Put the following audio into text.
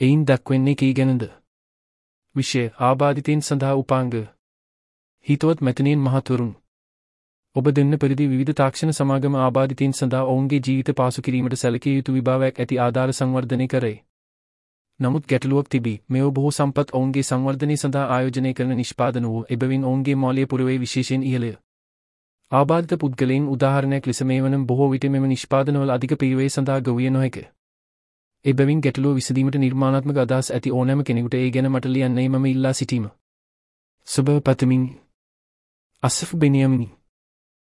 එයින් දක්වෙන්නේ කී ගැනද. විෂය ආබාධිතයෙන් සඳහා උපාංග. හිතවත් මැතනයෙන් මහතුරුන්. ඔබ දෙන්න පරිදි විවිධ තාක්ෂණ සමාගම ආබාධිතයෙන් සඳහා ඔවුන්ගේ ජීවිත පාසු කිරීමට සැලකිය යුතු විභාවයක් ඇති ආධාර සංවර්ධනය කරයි. නමුත් ගැටලුවක් තිබී මෙෝ බොහෝ සම්පත් ඔවුන්ගේ සංවර්ධනය සඳහා ආයෝජනය කරන නිෂ්පාදන වූ එබවින් ඔවුන්ගේ මෝලය පුරවේ විශේෂයෙන් ඉහළය. ආබාධිත පුද්ගලයින් උදාහරණයක් ලෙස මේ වනම් බොහෝ විට මෙම නිෂ්පාදනවල අධික පිරිවේ සඳහා ගවිය නොහැක. එබැවින් ගැටලුව විසඳීමට නිර්මාණාත්මක අදහස් ඇති ඕනෑම කෙනෙකුට ඒ ගැන මට ලියන්නයි මම ඉල්ලා සිටීම. සුබ පතමින් අස්සෆ් බෙනියමිනි